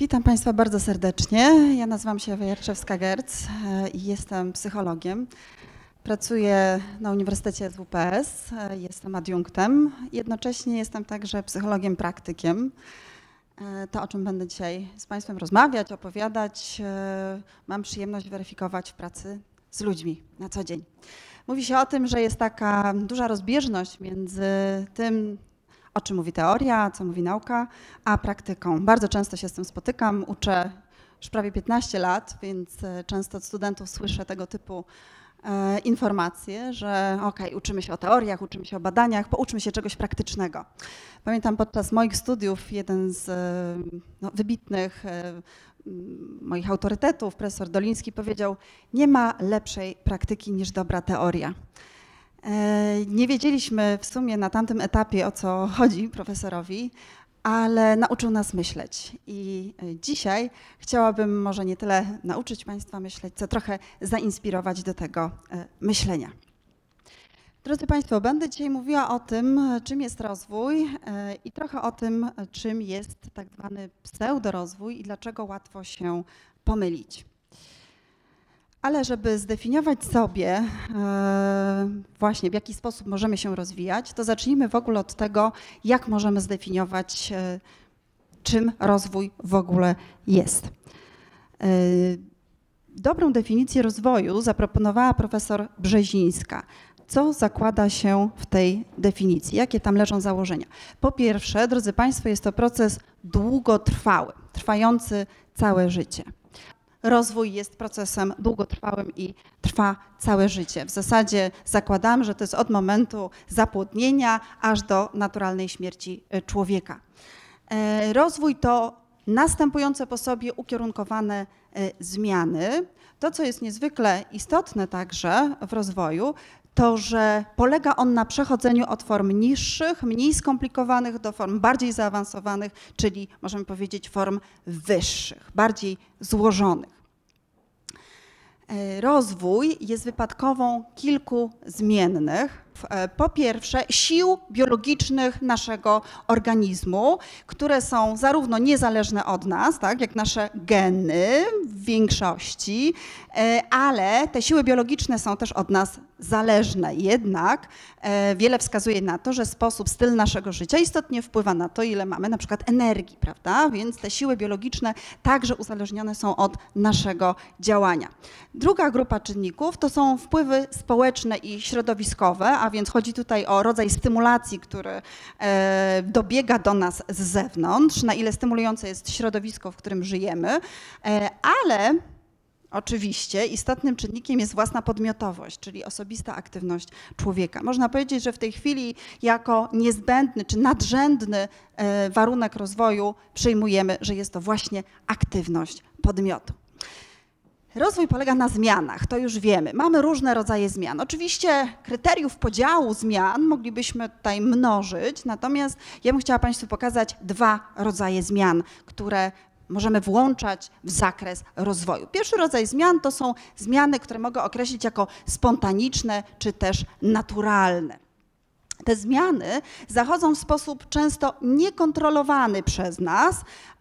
Witam Państwa bardzo serdecznie. Ja nazywam się Jarczewska-Gerc e, i jestem psychologiem. Pracuję na Uniwersytecie WPS, e, jestem adiunktem. Jednocześnie jestem także psychologiem praktykiem. E, to, o czym będę dzisiaj z Państwem rozmawiać, opowiadać, mam przyjemność weryfikować w pracy z ludźmi na co dzień. Mówi się o tym, że jest taka duża rozbieżność między tym, o czym mówi teoria, co mówi nauka, a praktyką. Bardzo często się z tym spotykam, uczę już prawie 15 lat, więc e, często od studentów słyszę tego typu e, informacje, że ok, uczymy się o teoriach, uczymy się o badaniach, pouczmy się czegoś praktycznego. Pamiętam podczas moich studiów jeden z e, no, wybitnych moich autorytetów, profesor Doliński powiedział, nie ma lepszej praktyki niż dobra teoria. E, nie wiedzieliśmy w sumie na tamtym etapie o co chodzi profesorowi, ale nauczył nas myśleć. I e, dzisiaj chciałabym może nie tyle nauczyć Państwa myśleć, co trochę zainspirować do tego e, myślenia. Drodzy Państwo, będę dzisiaj mówiła o tym, czym jest rozwój i trochę o tym, czym jest tak zwany pseudorozwój i dlaczego łatwo się pomylić. Ale żeby zdefiniować sobie e, właśnie w jaki sposób możemy się rozwijać, to zacznijmy w ogóle od tego, jak możemy zdefiniować, e, czym rozwój w ogóle jest. E, dobrą definicję rozwoju zaproponowała profesor Brzezińska. Co zakłada się w tej definicji? Jakie tam leżą założenia? Po pierwsze, drodzy Państwo, jest to proces długotrwały, trwający całe życie rozwój jest procesem długotrwałym i trwa całe życie. W zasadzie zakładamy, że to jest od momentu zapłodnienia aż do naturalnej śmierci e, człowieka. E, rozwój to następujące po sobie ukierunkowane e, zmiany. To, co jest niezwykle istotne także w rozwoju, to, że polega on na przechodzeniu od form niższych, mniej skomplikowanych do form bardziej zaawansowanych, czyli możemy powiedzieć form wyższych, bardziej złożonych. E, rozwój jest wypadkową kilku zmiennych, po pierwsze sił biologicznych naszego organizmu, które są zarówno niezależne od nas, tak, jak nasze geny w większości, e, ale te siły biologiczne są też od nas zależne. Jednak e, wiele wskazuje na to, że sposób, styl naszego życia istotnie wpływa na to, ile mamy na przykład energii, prawda? Więc te siły biologiczne także uzależnione są od naszego działania. Druga grupa czynników to są wpływy społeczne i środowiskowe, a więc chodzi tutaj o rodzaj stymulacji, który e, dobiega do nas z zewnątrz, na ile stymulujące jest środowisko, w którym żyjemy, e, ale Oczywiście istotnym czynnikiem jest własna podmiotowość, czyli osobista aktywność człowieka. Można powiedzieć, że w tej chwili jako niezbędny czy nadrzędny e, warunek rozwoju przyjmujemy, że jest to właśnie aktywność podmiotu. Rozwój polega na zmianach, to już wiemy. Mamy różne rodzaje zmian. Oczywiście kryteriów podziału zmian moglibyśmy tutaj mnożyć, natomiast ja bym chciała Państwu pokazać dwa rodzaje zmian, które możemy włączać w zakres rozwoju. Pierwszy rodzaj zmian to są zmiany, które mogę określić jako spontaniczne czy też naturalne te zmiany zachodzą w sposób często niekontrolowany przez nas,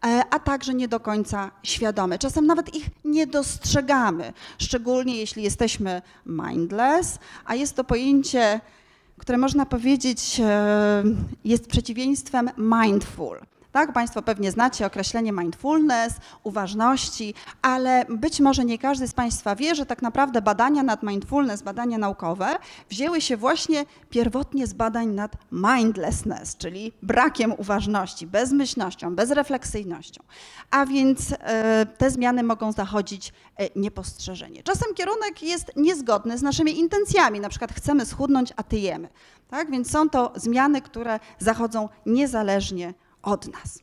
e, a także nie do końca świadomy. Czasem nawet ich nie dostrzegamy, szczególnie jeśli jesteśmy mindless, a jest to pojęcie, które można powiedzieć e, jest przeciwieństwem mindful. Tak, Państwo pewnie znacie określenie mindfulness, uważności, ale być może nie każdy z Państwa wie, że tak naprawdę badania nad mindfulness, badania naukowe, wzięły się właśnie pierwotnie z badań nad mindlessness, czyli brakiem uważności, bezmyślnością, bezrefleksyjnością. A więc e, te zmiany mogą zachodzić e, niepostrzeżenie. Czasem kierunek jest niezgodny z naszymi intencjami, na przykład chcemy schudnąć, a tyjemy. Tak? Więc są to zmiany, które zachodzą niezależnie od nas.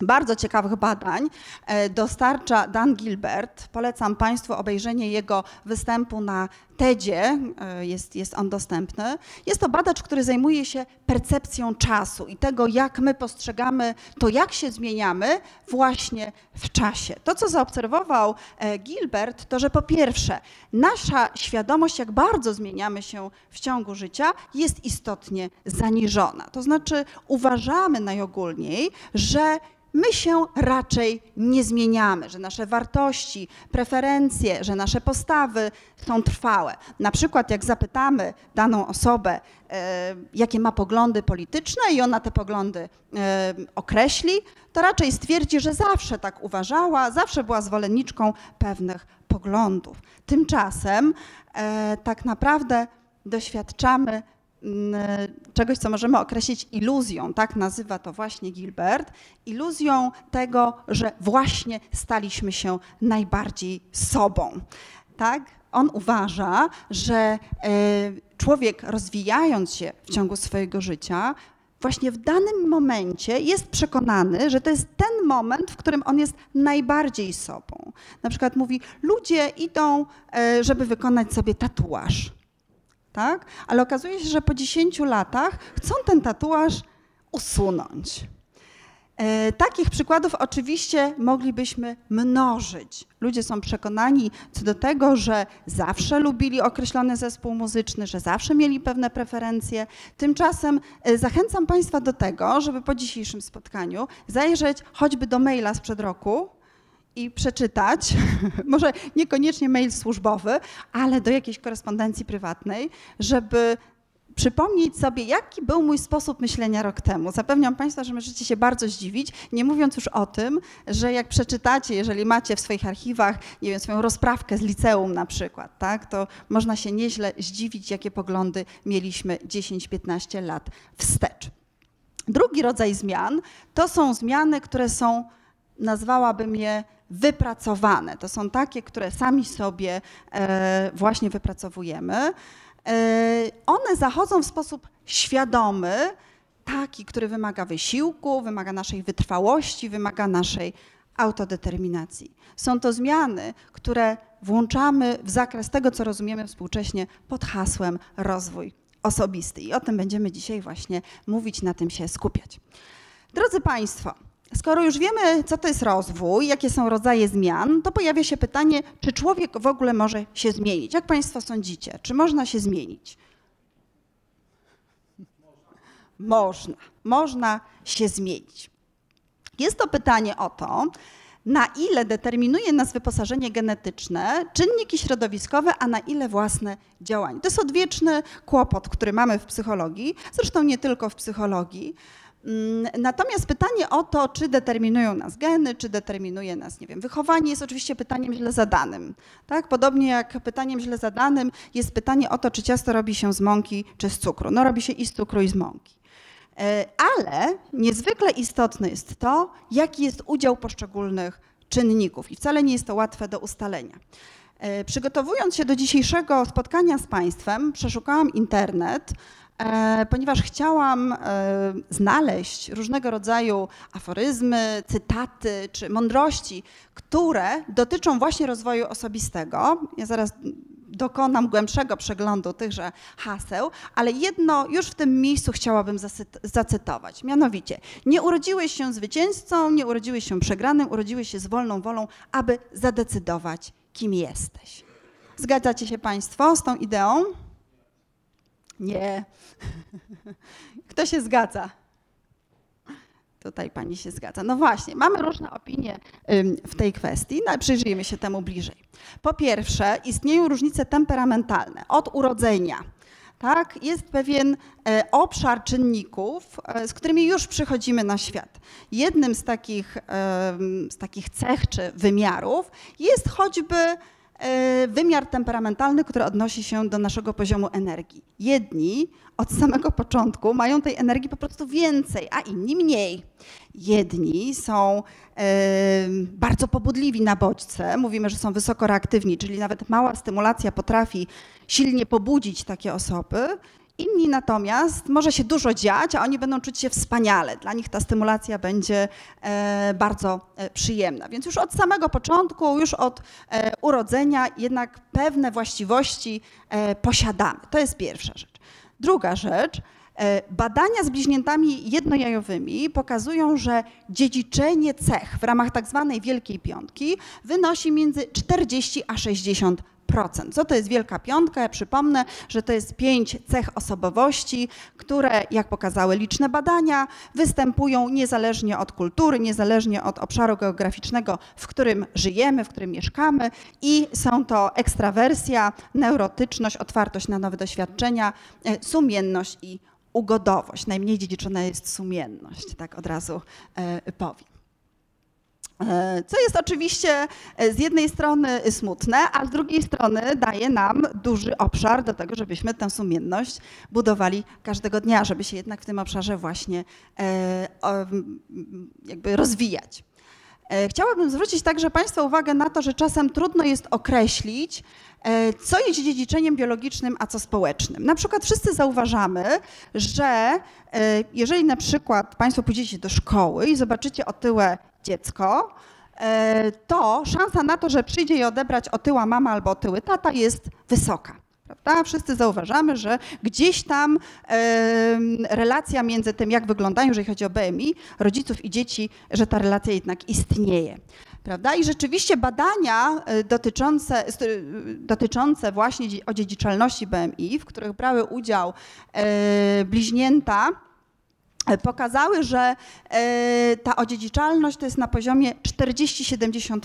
Bardzo ciekawych badań e, dostarcza Dan Gilbert. Polecam Państwu obejrzenie jego występu na TEDzie e, jest, jest on dostępny. Jest to badacz, który zajmuje się percepcją czasu i tego, jak my postrzegamy to, jak się zmieniamy właśnie w czasie. To, co zaobserwował e, Gilbert, to, że po pierwsze, nasza świadomość, jak bardzo zmieniamy się w ciągu życia, jest istotnie zaniżona. To znaczy, uważamy najogólniej, że my się raczej nie zmieniamy, że nasze wartości, preferencje, że nasze postawy są trwałe. Na przykład, jak zapytamy daną osobę, e, jakie ma poglądy polityczne, i ona te poglądy e, określi, to raczej stwierdzi, że zawsze tak uważała, zawsze była zwolenniczką pewnych poglądów. Tymczasem e, tak naprawdę doświadczamy czegoś, co możemy określić iluzją, tak nazywa to właśnie Gilbert, iluzją tego, że właśnie staliśmy się najbardziej sobą. Tak? On uważa, że e, człowiek rozwijając się w ciągu swojego życia, właśnie w danym momencie jest przekonany, że to jest ten moment, w którym on jest najbardziej sobą. Na przykład mówi, ludzie idą, e, żeby wykonać sobie tatuaż tak? Ale okazuje się, że po 10 latach chcą ten tatuaż usunąć. E, takich przykładów oczywiście moglibyśmy mnożyć. Ludzie są przekonani co do tego, że zawsze lubili określony zespół muzyczny, że zawsze mieli pewne preferencje. Tymczasem e, zachęcam Państwa do tego, żeby po dzisiejszym spotkaniu zajrzeć choćby do maila sprzed roku, i przeczytać, może niekoniecznie mail służbowy, ale do jakiejś korespondencji prywatnej, żeby przypomnieć sobie, jaki był mój sposób myślenia rok temu. Zapewniam Państwa, że możecie się bardzo zdziwić, nie mówiąc już o tym, że jak przeczytacie, jeżeli macie w swoich archiwach, nie wiem, swoją rozprawkę z liceum na przykład, tak, to można się nieźle zdziwić, jakie poglądy mieliśmy 10-15 lat wstecz. Drugi rodzaj zmian to są zmiany, które są, nazwałabym je wypracowane. To są takie, które sami sobie e, właśnie wypracowujemy. E, one zachodzą w sposób świadomy, taki, który wymaga wysiłku, wymaga naszej wytrwałości, wymaga naszej autodeterminacji. Są to zmiany, które włączamy w zakres tego, co rozumiemy współcześnie pod hasłem rozwój osobisty. I o tym będziemy dzisiaj właśnie mówić, na tym się skupiać. Drodzy Państwo, Skoro już wiemy, co to jest rozwój, jakie są rodzaje zmian, to pojawia się pytanie, czy człowiek w ogóle może się zmienić? Jak Państwo sądzicie? Czy można się zmienić? Można. Można się zmienić. Jest to pytanie o to, na ile determinuje nas wyposażenie genetyczne, czynniki środowiskowe, a na ile własne działanie. To jest odwieczny kłopot, który mamy w psychologii, zresztą nie tylko w psychologii. Mm, natomiast pytanie o to, czy determinują nas geny, czy determinuje nas, nie wiem, wychowanie, jest oczywiście pytaniem źle zadanym. Tak? Podobnie jak pytaniem źle zadanym jest pytanie o to, czy ciasto robi się z mąki, czy z cukru. No robi się i z cukru, i z mąki. E, ale niezwykle istotne jest to, jaki jest udział poszczególnych czynników i wcale nie jest to łatwe do ustalenia. E, przygotowując się do dzisiejszego spotkania z Państwem, przeszukałam internet, ponieważ chciałam e, znaleźć różnego rodzaju aforyzmy, cytaty czy mądrości, które dotyczą właśnie rozwoju osobistego. Ja zaraz dokonam głębszego przeglądu tychże haseł, ale jedno już w tym miejscu chciałabym zacytować. Mianowicie, nie urodziłeś się zwycięzcą, nie urodziłeś się przegranym, urodziłeś się z wolną wolą, aby zadecydować, kim jesteś. Zgadzacie się Państwo z tą ideą? Nie. Kto się zgadza? Tutaj pani się zgadza. No właśnie, mamy różne opinie w tej kwestii, no ale przyjrzyjmy się temu bliżej. Po pierwsze, istnieją różnice temperamentalne od urodzenia. Tak, jest pewien e, obszar czynników, e, z którymi już przychodzimy na świat. Jednym z takich, z takich cech czy wymiarów jest choćby wymiar temperamentalny, który odnosi się do naszego poziomu energii. Jedni od samego początku mają tej energii po prostu więcej, a inni mniej. Jedni są e, bardzo pobudliwi na bodźce, mówimy, że są wysoko reaktywni, czyli nawet mała stymulacja potrafi silnie pobudzić takie osoby. Inni natomiast może się dużo dziać, a oni będą czuć się wspaniale. Dla nich ta stymulacja będzie e, bardzo e, przyjemna. Więc już od samego początku, już od e, urodzenia jednak pewne właściwości posiadamy. To jest pierwsza rzecz. Druga rzecz, Badania z bliźniętami jednojajowymi pokazują, że dziedziczenie cech w ramach tak zwanej Wielkiej Piątki wynosi między 40 a 60 co to jest Wielka Piątka? Ja przypomnę, że to jest pięć cech osobowości, które, jak pokazały liczne badania, występują niezależnie od kultury, niezależnie od obszaru geograficznego, w którym żyjemy, w którym mieszkamy i są to ekstrawersja, neurotyczność, otwartość na nowe doświadczenia, e, sumienność i ugodowość. Najmniej dziedziczona jest sumienność, tak od razu e, powiem. E, co jest oczywiście e, z jednej strony smutne, a z drugiej strony daje nam duży obszar do tego, żebyśmy tę sumienność budowali każdego dnia, żeby się jednak w tym obszarze właśnie e, jakby rozwijać. Chciałabym zwrócić także Państwa uwagę na to, że czasem trudno jest określić, co jest dziedziczeniem biologicznym, a co społecznym. Na przykład wszyscy zauważamy, że jeżeli na przykład Państwo pójdziecie do szkoły i zobaczycie otyłe dziecko, e, to szansa na to, że przyjdzie je odebrać otyła mama albo otyły tata jest wysoka. Prawda? Wszyscy zauważamy, że gdzieś tam relacja między tym, jak wyglądają, jeżeli chodzi o BMI, rodziców i dzieci, że ta relacja jednak istnieje. Prawda? I rzeczywiście badania e, dotyczące, dotyczące właśnie odziedziczalności BMI, w których brały udział e, bliźnięta, pokazały, że e, ta odziedziczalność to jest na poziomie 40-70%.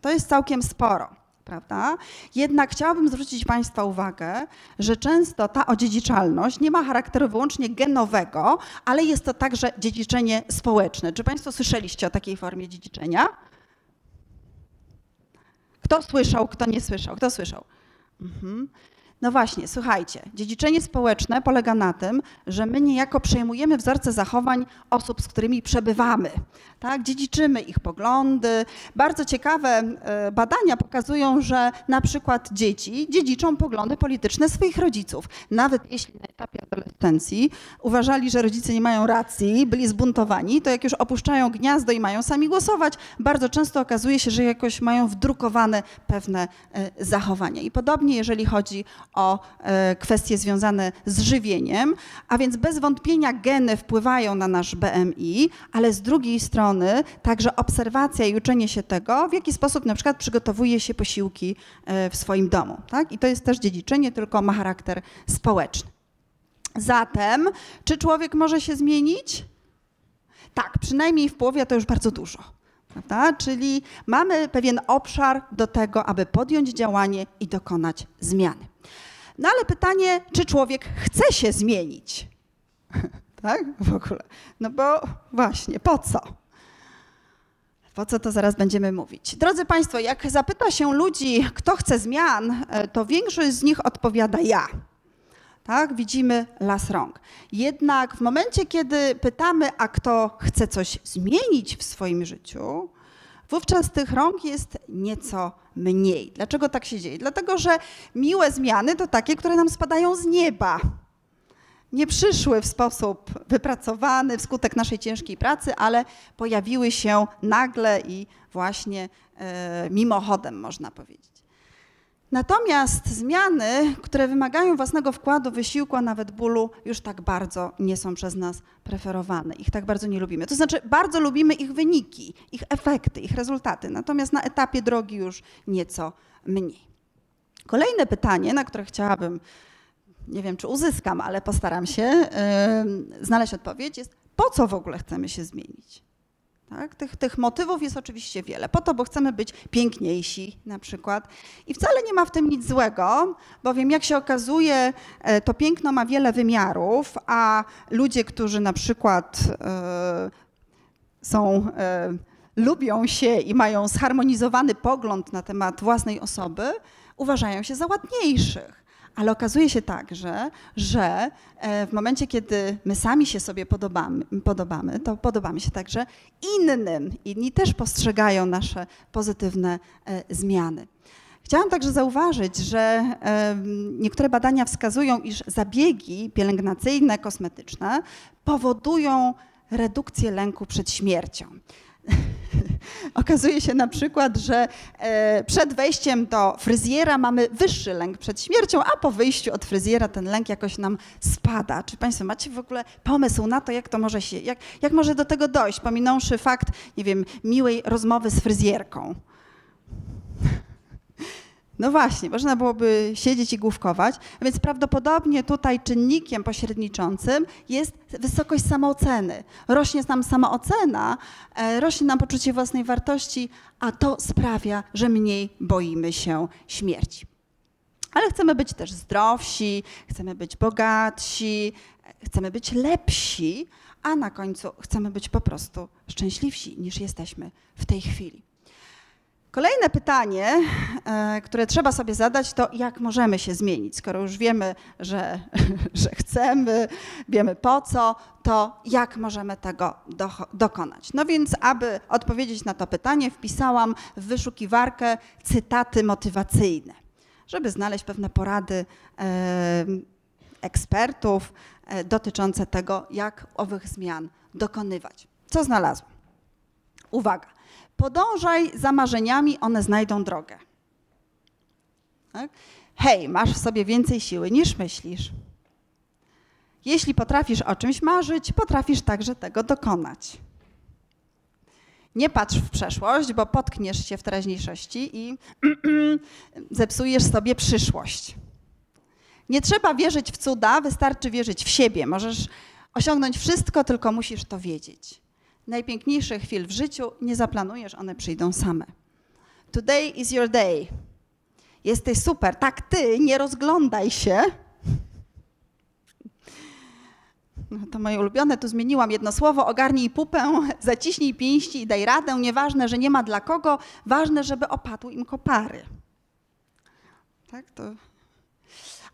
To jest całkiem sporo. Prawda? Jednak chciałabym zwrócić Państwa uwagę, że często ta odziedziczalność nie ma charakteru wyłącznie genowego, ale jest to także dziedziczenie społeczne. Czy Państwo słyszeliście o takiej formie dziedziczenia? Kto słyszał, kto nie słyszał? Kto słyszał? Mhm. No właśnie, słuchajcie, dziedziczenie społeczne polega na tym, że my niejako przejmujemy wzorce zachowań osób, z którymi przebywamy. Tak? Dziedziczymy ich poglądy. Bardzo ciekawe e, badania pokazują, że na przykład dzieci dziedziczą poglądy polityczne swoich rodziców. Nawet jeśli na etapie adolescencji uważali, że rodzice nie mają racji, byli zbuntowani, to jak już opuszczają gniazdo i mają sami głosować, bardzo często okazuje się, że jakoś mają wdrukowane pewne e, zachowania. I podobnie, jeżeli chodzi o e, kwestie związane z żywieniem, a więc bez wątpienia geny wpływają na nasz BMI, ale z drugiej strony także obserwacja i uczenie się tego, w jaki sposób na przykład przygotowuje się posiłki e, w swoim domu. Tak? I to jest też dziedziczenie, tylko ma charakter społeczny. Zatem, czy człowiek może się zmienić? Tak, przynajmniej w połowie to już bardzo dużo. Prawda? Czyli mamy pewien obszar do tego, aby podjąć działanie i dokonać zmiany. No ale pytanie, czy człowiek chce się zmienić? tak? W ogóle. No bo właśnie, po co? Po co to zaraz będziemy mówić? Drodzy Państwo, jak zapyta się ludzi, kto chce zmian, e, to większość z nich odpowiada ja. Tak, widzimy las rąk. Jednak w momencie, kiedy pytamy, a kto chce coś zmienić w swoim życiu, wówczas tych rąk jest nieco mniej. Dlaczego tak się dzieje? Dlatego, że miłe zmiany to takie, które nam spadają z nieba. Nie przyszły w sposób wypracowany wskutek naszej ciężkiej pracy, ale pojawiły się nagle i właśnie e, mimochodem, można powiedzieć. Natomiast zmiany, które wymagają własnego wkładu, wysiłku, a nawet bólu, już tak bardzo nie są przez nas preferowane. Ich tak bardzo nie lubimy. To znaczy, bardzo lubimy ich wyniki, ich efekty, ich rezultaty, natomiast na etapie drogi już nieco mniej. Kolejne pytanie, na które chciałabym, nie wiem czy uzyskam, ale postaram się yy, znaleźć odpowiedź, jest po co w ogóle chcemy się zmienić? Tak? Tych, tych motywów jest oczywiście wiele. Po to, bo chcemy być piękniejsi na przykład. I wcale nie ma w tym nic złego, bowiem jak się okazuje, e, to piękno ma wiele wymiarów, a ludzie, którzy na przykład e, są, e, lubią się i mają zharmonizowany pogląd na temat własnej osoby, uważają się za ładniejszych. Ale okazuje się także, że e, w momencie, kiedy my sami się sobie podobamy, podobamy, to podobamy się także innym. Inni też postrzegają nasze pozytywne e, zmiany. Chciałam także zauważyć, że niektóre badania wskazują, iż zabiegi pielęgnacyjne, kosmetyczne powodują redukcję lęku przed śmiercią. Okazuje się na przykład, że e, przed wejściem do fryzjera mamy wyższy lęk przed śmiercią, a po wyjściu od fryzjera ten lęk jakoś nam spada. Czy Państwo macie w ogóle pomysł na to, jak to może się, jak, jak może do tego dojść, pominąwszy fakt, nie wiem, miłej rozmowy z fryzjerką? No właśnie, można byłoby siedzieć i główkować, więc prawdopodobnie tutaj czynnikiem pośredniczącym jest wysokość samooceny. Rośnie nam samoocena, e, rośnie nam poczucie własnej wartości, a to sprawia, że mniej boimy się śmierci. Ale chcemy być też zdrowsi, chcemy być bogatsi, chcemy być lepsi, a na końcu chcemy być po prostu szczęśliwsi niż jesteśmy w tej chwili. Kolejne pytanie, e, które trzeba sobie zadać, to jak możemy się zmienić? Skoro już wiemy, że, że chcemy, wiemy po co, to jak możemy tego do, dokonać? No więc, aby odpowiedzieć na to pytanie, wpisałam w wyszukiwarkę cytaty motywacyjne, żeby znaleźć pewne porady e, ekspertów e, dotyczące tego, jak owych zmian dokonywać. Co znalazłam? Uwaga Podążaj za marzeniami, one znajdą drogę. Tak? Hej, masz w sobie więcej siły niż myślisz. Jeśli potrafisz o czymś marzyć, potrafisz także tego dokonać. Nie patrz w przeszłość, bo potkniesz się w teraźniejszości i zepsujesz sobie przyszłość. Nie trzeba wierzyć w cuda, wystarczy wierzyć w siebie. Możesz osiągnąć wszystko, tylko musisz to wiedzieć najpiękniejszych chwil w życiu nie zaplanujesz, one przyjdą same. Today is your day. Jesteś super. Tak, ty, nie rozglądaj się. No to moje ulubione, tu zmieniłam jedno słowo, ogarnij pupę, zaciśnij pięści i daj radę. Nieważne, że nie ma dla kogo, ważne, żeby opadł im kopary. Tak, to...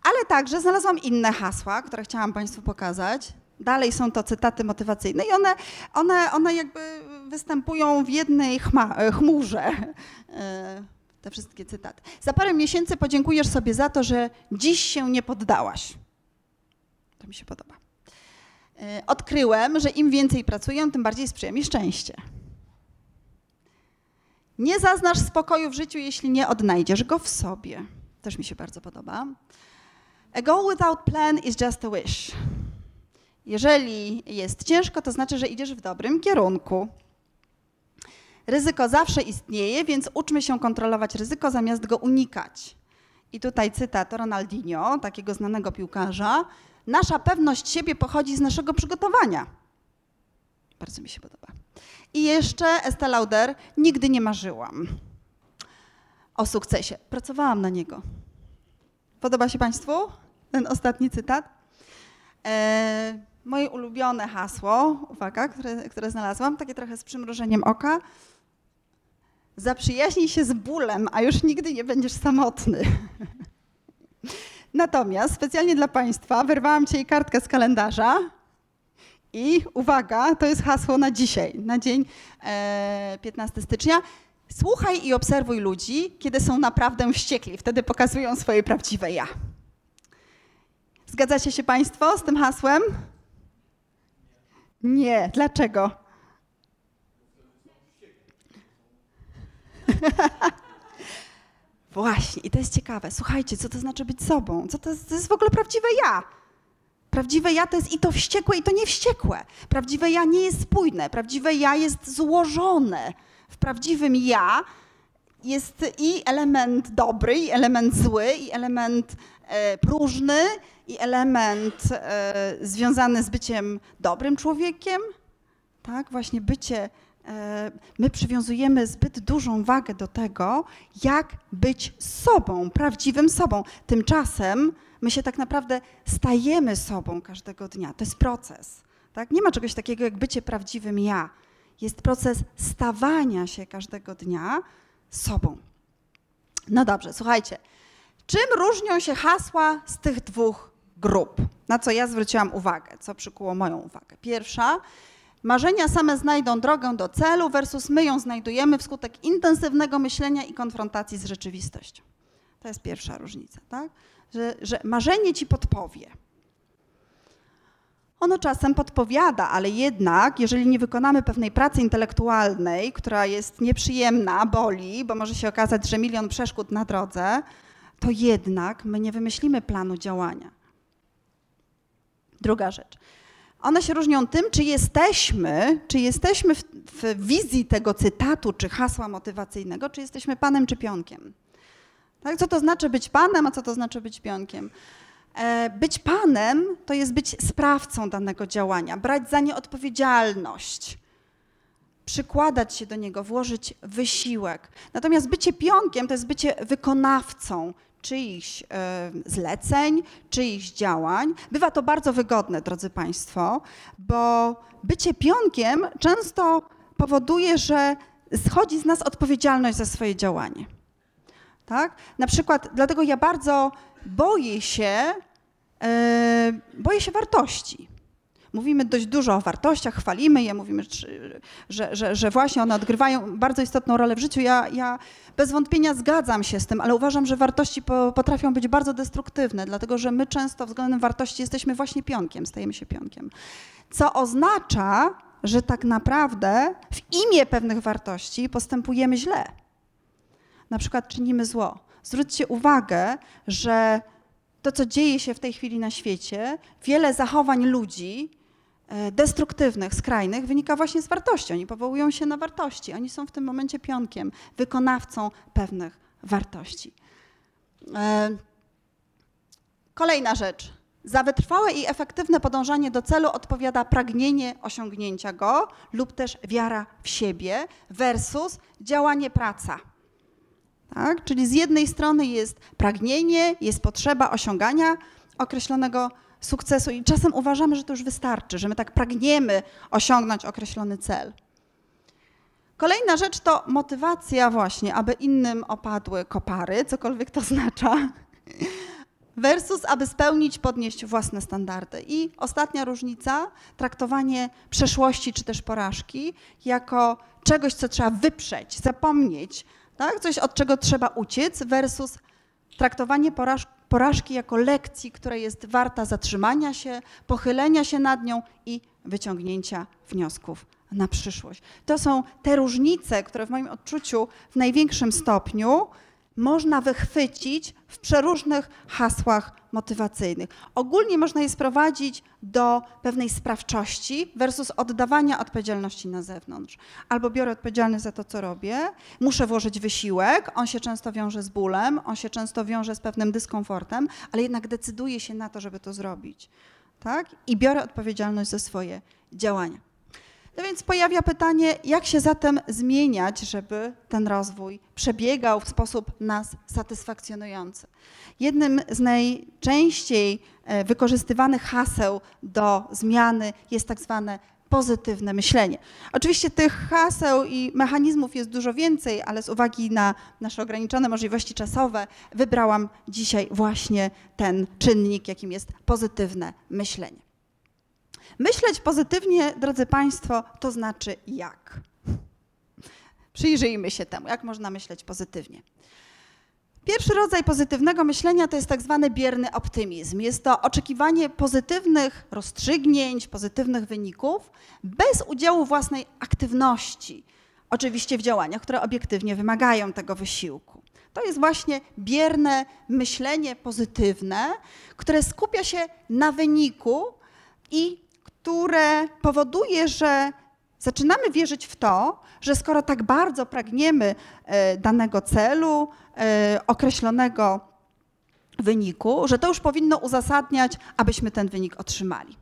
Ale także znalazłam inne hasła, które chciałam Państwu pokazać. Dalej są to cytaty motywacyjne i one, one, one jakby występują w jednej chma, chmurze. E, te wszystkie cytaty. Za parę miesięcy podziękujesz sobie za to, że dziś się nie poddałaś. To mi się podoba. E, odkryłem, że im więcej pracuję, tym bardziej sprzyja mi szczęście. Nie zaznasz spokoju w życiu, jeśli nie odnajdziesz go w sobie. Też mi się bardzo podoba. A goal without plan is just a wish. Jeżeli jest ciężko, to znaczy, że idziesz w dobrym kierunku. Ryzyko zawsze istnieje, więc uczmy się kontrolować ryzyko zamiast go unikać. I tutaj cytat Ronaldinho, takiego znanego piłkarza. Nasza pewność siebie pochodzi z naszego przygotowania. Bardzo mi się podoba. I jeszcze Estée Lauder, nigdy nie marzyłam o sukcesie. Pracowałam na niego. Podoba się Państwu ten ostatni cytat? Eee, moje ulubione hasło, uwaga, które, które znalazłam, takie trochę z przymrużeniem oka. Zaprzyjaźnij się z bólem, a już nigdy nie będziesz samotny. Natomiast specjalnie dla Państwa wyrwałam dzisiaj kartkę z kalendarza i uwaga, to jest hasło na dzisiaj, na dzień e, 15 stycznia. Słuchaj i obserwuj ludzi, kiedy są naprawdę wściekli. Wtedy pokazują swoje prawdziwe ja. Zgadzacie się Państwo z tym hasłem? Nie. Dlaczego? Właśnie, i to jest ciekawe. Słuchajcie, co to znaczy być sobą? Co to, jest, to jest w ogóle prawdziwe ja? Prawdziwe ja to jest i to wściekłe, i to niewściekłe. Prawdziwe ja nie jest spójne. Prawdziwe ja jest złożone. W prawdziwym ja jest i element dobry, i element zły, i element próżny, i element e, związany z byciem dobrym człowiekiem. Tak, właśnie bycie. E, my przywiązujemy zbyt dużą wagę do tego, jak być sobą, prawdziwym sobą. Tymczasem my się tak naprawdę stajemy sobą każdego dnia. To jest proces. Tak? Nie ma czegoś takiego jak bycie prawdziwym ja. Jest proces stawania się każdego dnia sobą. No dobrze, słuchajcie. Czym różnią się hasła z tych dwóch grup? Na co ja zwróciłam uwagę, co przykuło moją uwagę. Pierwsza, marzenia same znajdą drogę do celu versus my ją znajdujemy wskutek intensywnego myślenia i konfrontacji z rzeczywistością. To jest pierwsza różnica, tak? Że, że marzenie ci podpowie. Ono czasem podpowiada, ale jednak, jeżeli nie wykonamy pewnej pracy intelektualnej, która jest nieprzyjemna, boli, bo może się okazać, że milion przeszkód na drodze, to jednak my nie wymyślimy planu działania. Druga rzecz. One się różnią tym, czy jesteśmy, czy jesteśmy w, w wizji tego cytatu czy hasła motywacyjnego, czy jesteśmy panem czy pionkiem. Tak? Co to znaczy być panem, a co to znaczy być pionkiem? E, być panem to jest być sprawcą danego działania, brać za nie odpowiedzialność, przykładać się do niego, włożyć wysiłek. Natomiast bycie pionkiem to jest bycie wykonawcą czyichś e, zleceń, czyichś działań. Bywa to bardzo wygodne, drodzy Państwo, bo bycie pionkiem często powoduje, że schodzi z nas odpowiedzialność za swoje działanie. Tak? Na przykład, dlatego ja bardzo boję się, e, boję się wartości. Mówimy dość dużo o wartościach, chwalimy je, mówimy, że, że, że właśnie one odgrywają bardzo istotną rolę w życiu. Ja, ja bez wątpienia zgadzam się z tym, ale uważam, że wartości potrafią być bardzo destruktywne, dlatego że my często względem wartości jesteśmy właśnie pionkiem, stajemy się pionkiem. Co oznacza, że tak naprawdę w imię pewnych wartości postępujemy źle. Na przykład czynimy zło. Zwróćcie uwagę, że to, co dzieje się w tej chwili na świecie, wiele zachowań ludzi destruktywnych, skrajnych, wynika właśnie z wartości. Oni powołują się na wartości. Oni są w tym momencie pionkiem, wykonawcą pewnych wartości. E, kolejna rzecz. Za wytrwałe i efektywne podążanie do celu odpowiada pragnienie osiągnięcia go lub też wiara w siebie versus działanie praca. Tak? Czyli z jednej strony jest pragnienie, jest potrzeba osiągania określonego sukcesu i czasem uważamy, że to już wystarczy, że my tak pragniemy osiągnąć określony cel. Kolejna rzecz to motywacja właśnie, aby innym opadły kopary, cokolwiek to oznacza, versus aby spełnić, podnieść własne standardy. I ostatnia różnica, traktowanie przeszłości czy też porażki jako czegoś, co trzeba wyprzeć, zapomnieć, tak? coś od czego trzeba uciec, versus traktowanie poraż porażki jako lekcji, która jest warta zatrzymania się, pochylenia się nad nią i wyciągnięcia wniosków na przyszłość. To są te różnice, które w moim odczuciu w największym stopniu można wychwycić w przeróżnych hasłach motywacyjnych. Ogólnie można je sprowadzić do pewnej sprawczości versus oddawania odpowiedzialności na zewnątrz. Albo biorę odpowiedzialność za to, co robię, muszę włożyć wysiłek, on się często wiąże z bólem, on się często wiąże z pewnym dyskomfortem, ale jednak decyduję się na to, żeby to zrobić. Tak? I biorę odpowiedzialność za swoje działania. No więc pojawia pytanie, jak się zatem zmieniać, żeby ten rozwój przebiegał w sposób nas satysfakcjonujący. Jednym z najczęściej e, wykorzystywanych haseł do zmiany jest tak zwane pozytywne myślenie. Oczywiście tych haseł i mechanizmów jest dużo więcej, ale z uwagi na nasze ograniczone możliwości czasowe wybrałam dzisiaj właśnie ten czynnik, jakim jest pozytywne myślenie. Myśleć pozytywnie, drodzy Państwo, to znaczy jak? Przyjrzyjmy się temu, jak można myśleć pozytywnie. Pierwszy rodzaj pozytywnego myślenia to jest tak zwany bierny optymizm. Jest to oczekiwanie pozytywnych rozstrzygnięć, pozytywnych wyników bez udziału własnej aktywności, oczywiście w działaniach, które obiektywnie wymagają tego wysiłku. To jest właśnie bierne myślenie pozytywne, które skupia się na wyniku i które powoduje, że zaczynamy wierzyć w to, że skoro tak bardzo pragniemy e, danego celu, e, określonego wyniku, że to już powinno uzasadniać, abyśmy ten wynik otrzymali.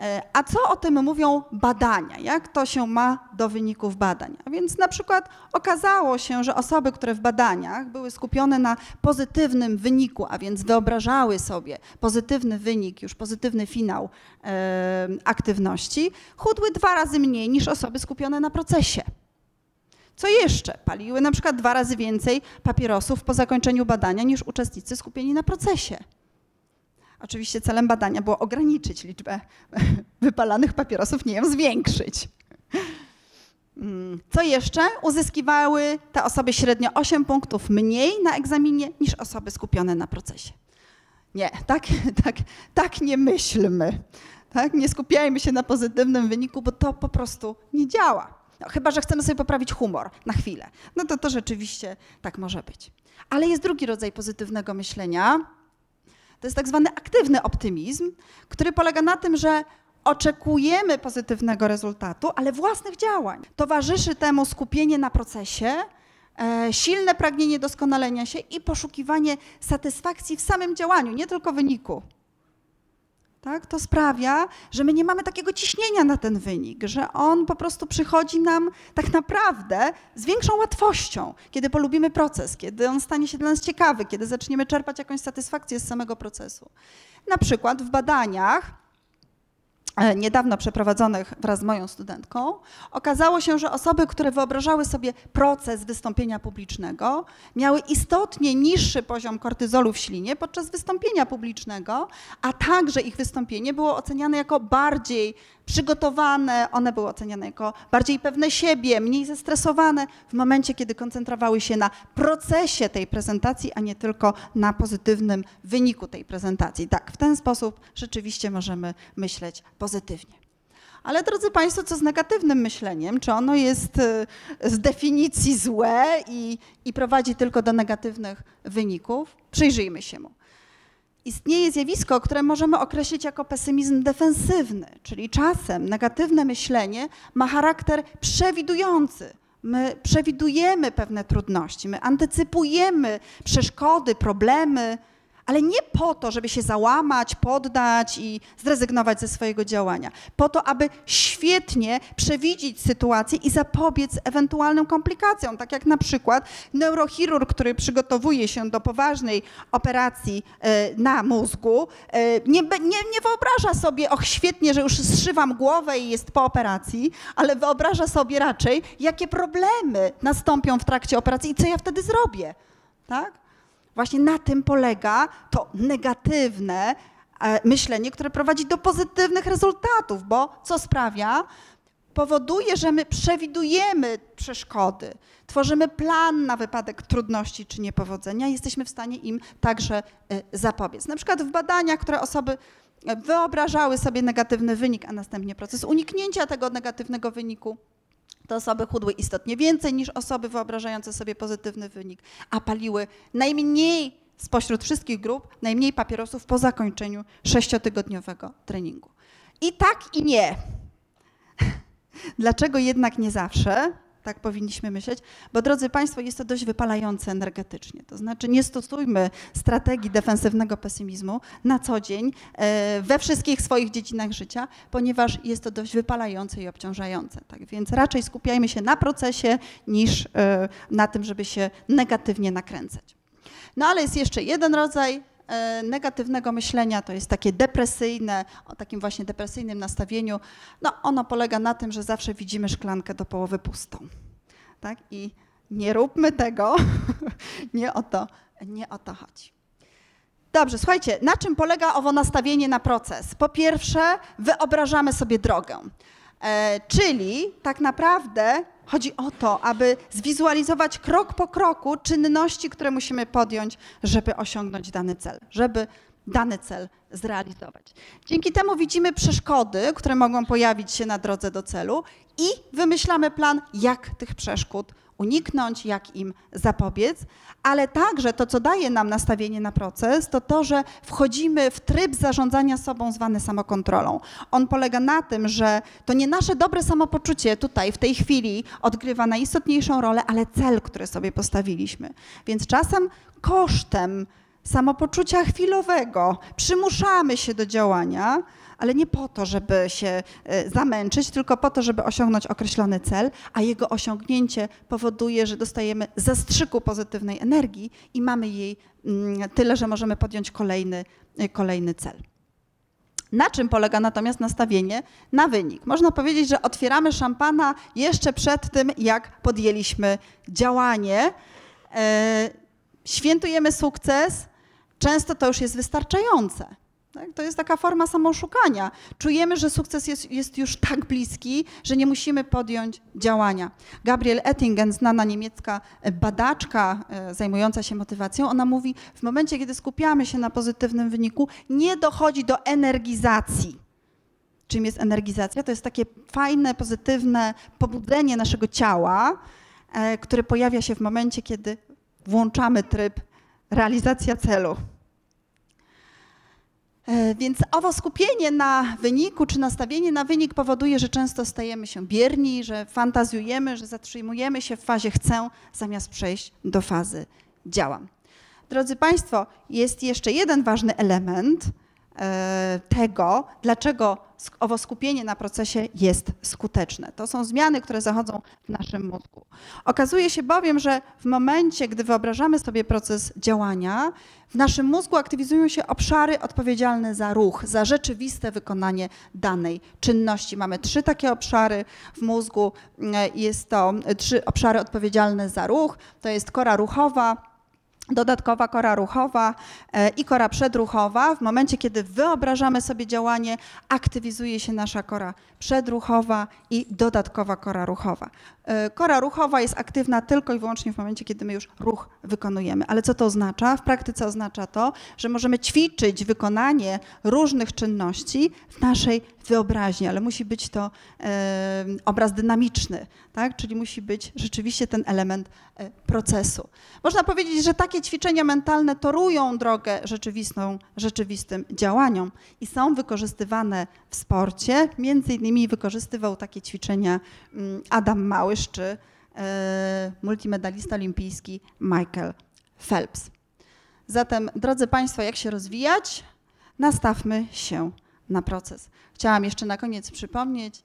E, a co o tym mówią badania? Jak to się ma do wyników badań? A więc na przykład okazało się, że osoby, które w badaniach były skupione na pozytywnym wyniku, a więc wyobrażały sobie pozytywny wynik, już pozytywny finał e, aktywności, chudły dwa razy mniej niż osoby skupione na procesie. Co jeszcze? Paliły na przykład dwa razy więcej papierosów po zakończeniu badania niż uczestnicy skupieni na procesie. Oczywiście celem badania było ograniczyć liczbę wypalanych papierosów, nie ją zwiększyć. Mm, co jeszcze? Uzyskiwały te osoby średnio 8 punktów mniej na egzaminie niż osoby skupione na procesie. Nie, tak, tak, tak nie myślmy. Tak? Nie skupiajmy się na pozytywnym wyniku, bo to po prostu nie działa. No, chyba, że chcemy sobie poprawić humor na chwilę. No to to rzeczywiście tak może być. Ale jest drugi rodzaj pozytywnego myślenia. To jest tak zwany aktywny optymizm, który polega na tym, że oczekujemy pozytywnego rezultatu, ale własnych działań. Towarzyszy temu skupienie na procesie, e, silne pragnienie doskonalenia się i poszukiwanie satysfakcji w samym działaniu, nie tylko wyniku. Tak? To sprawia, że my nie mamy takiego ciśnienia na ten wynik, że on po prostu przychodzi nam tak naprawdę z większą łatwością, kiedy polubimy proces, kiedy on stanie się dla nas ciekawy, kiedy zaczniemy czerpać jakąś satysfakcję z samego procesu. Na przykład w badaniach niedawno przeprowadzonych wraz z moją studentką, okazało się, że osoby, które wyobrażały sobie proces wystąpienia publicznego, miały istotnie niższy poziom kortyzolu w ślinie podczas wystąpienia publicznego, a także ich wystąpienie było oceniane jako bardziej przygotowane, one były oceniane jako bardziej pewne siebie, mniej zestresowane w momencie, kiedy koncentrowały się na procesie tej prezentacji, a nie tylko na pozytywnym wyniku tej prezentacji. Tak, w ten sposób rzeczywiście możemy myśleć pozytywnie. Ale drodzy Państwo, co z negatywnym myśleniem? Czy ono jest y, z definicji złe i, i prowadzi tylko do negatywnych wyników? Przyjrzyjmy się mu istnieje zjawisko, które możemy określić jako pesymizm defensywny, czyli czasem negatywne myślenie ma charakter przewidujący. My przewidujemy pewne trudności, my antycypujemy przeszkody, problemy, ale nie po to, żeby się załamać, poddać i zrezygnować ze swojego działania. Po to, aby świetnie przewidzieć sytuację i zapobiec ewentualnym komplikacjom. Tak jak na przykład neurochirurg, który przygotowuje się do poważnej operacji e, na mózgu, e, nie, nie, nie wyobraża sobie, och świetnie, że już zszywam głowę i jest po operacji, ale wyobraża sobie raczej, jakie problemy nastąpią w trakcie operacji i co ja wtedy zrobię. Tak? Właśnie na tym polega to negatywne e, myślenie, które prowadzi do pozytywnych rezultatów, bo co sprawia? Powoduje, że my przewidujemy przeszkody, tworzymy plan na wypadek trudności czy niepowodzenia, i jesteśmy w stanie im także e, zapobiec. Na przykład w badaniach, które osoby e, wyobrażały sobie negatywny wynik, a następnie proces uniknięcia tego negatywnego wyniku, te osoby chudły istotnie więcej niż osoby wyobrażające sobie pozytywny wynik, a paliły najmniej spośród wszystkich grup, najmniej papierosów po zakończeniu sześciotygodniowego treningu. I tak i nie. Dlaczego jednak nie zawsze? Tak powinniśmy myśleć, bo drodzy Państwo, jest to dość wypalające energetycznie. To znaczy nie stosujmy strategii defensywnego pesymizmu na co dzień e, we wszystkich swoich dziedzinach życia, ponieważ jest to dość wypalające i obciążające. Tak więc raczej skupiajmy się na procesie niż e, na tym, żeby się negatywnie nakręcać. No ale jest jeszcze jeden rodzaj negatywnego myślenia, to jest takie depresyjne, o takim właśnie depresyjnym nastawieniu. No, ono polega na tym, że zawsze widzimy szklankę do połowy pustą. Tak? I nie róbmy tego, nie o to, nie o to chodzi. Dobrze, słuchajcie, na czym polega owo nastawienie na proces? Po pierwsze, wyobrażamy sobie drogę. E, czyli tak naprawdę chodzi o to, aby zwizualizować krok po kroku czynności, które musimy podjąć, żeby osiągnąć dany cel, żeby dany cel zrealizować. Dzięki temu widzimy przeszkody, które mogą pojawić się na drodze do celu i wymyślamy plan, jak tych przeszkód uniknąć, jak im zapobiec, ale także to, co daje nam nastawienie na proces, to to, że wchodzimy w tryb zarządzania sobą zwany samokontrolą. On polega na tym, że to nie nasze dobre samopoczucie tutaj, w tej chwili odgrywa najistotniejszą rolę, ale cel, który sobie postawiliśmy. Więc czasem kosztem samopoczucia chwilowego przymuszamy się do działania, ale nie po to, żeby się e, zamęczyć, tylko po to, żeby osiągnąć określony cel, a jego osiągnięcie powoduje, że dostajemy zastrzyku pozytywnej energii i mamy jej mm, tyle, że możemy podjąć kolejny, e, kolejny cel. Na czym polega natomiast nastawienie na wynik? Można powiedzieć, że otwieramy szampana jeszcze przed tym, jak podjęliśmy działanie. E, świętujemy sukces, często to już jest wystarczające. Tak? To jest taka forma samoszukania. Czujemy, że sukces jest, jest, już tak bliski, że nie musimy podjąć działania. Gabriel Ettingen, znana niemiecka badaczka e, zajmująca się motywacją, ona mówi, w momencie, kiedy skupiamy się na pozytywnym wyniku, nie dochodzi do energizacji. Czym jest energizacja? To jest takie fajne, pozytywne pobudzenie naszego ciała, e, które pojawia się w momencie, kiedy włączamy tryb realizacja celu. E, więc owo skupienie na wyniku czy nastawienie na wynik powoduje, że często stajemy się bierni, że fantazjujemy, że zatrzymujemy się w fazie chcę, zamiast przejść do fazy działam. Drodzy Państwo, jest jeszcze jeden ważny element e, tego, dlaczego owo skupienie na procesie jest skuteczne. To są zmiany, które zachodzą w naszym mózgu. Okazuje się bowiem, że w momencie, gdy wyobrażamy sobie proces działania, w naszym mózgu aktywizują się obszary odpowiedzialne za ruch, za rzeczywiste wykonanie danej czynności. Mamy trzy takie obszary w mózgu. Jest to trzy obszary odpowiedzialne za ruch. To jest kora ruchowa, dodatkowa kora ruchowa e, i kora przedruchowa. W momencie, kiedy wyobrażamy sobie działanie, aktywizuje się nasza kora przedruchowa i dodatkowa kora ruchowa. E, kora ruchowa jest aktywna tylko i wyłącznie w momencie, kiedy my już ruch wykonujemy. Ale co to oznacza? W praktyce oznacza to, że możemy ćwiczyć wykonanie różnych czynności w naszej wyobraźni, ale musi być to obraz dynamiczny, tak? czyli musi być rzeczywiście ten element e, procesu. Można powiedzieć, że takie ćwiczenia mentalne torują drogę rzeczywistą, rzeczywistym działaniom i są wykorzystywane w sporcie. Między innymi wykorzystywał takie ćwiczenia mm, Adam Małysz czy e, multimedalista olimpijski Michael Phelps. Zatem, drodzy Państwo, jak się rozwijać? Nastawmy się na proces. Chciałam jeszcze na koniec przypomnieć,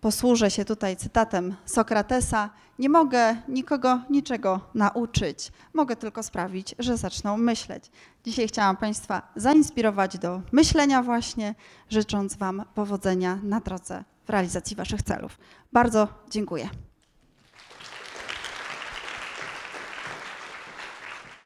posłużę się tutaj cytatem Sokratesa: Nie mogę nikogo niczego nauczyć, mogę tylko sprawić, że zaczną myśleć. Dzisiaj chciałam Państwa zainspirować do myślenia, właśnie, życząc Wam powodzenia na drodze realizacji Waszych celów. Bardzo dziękuję.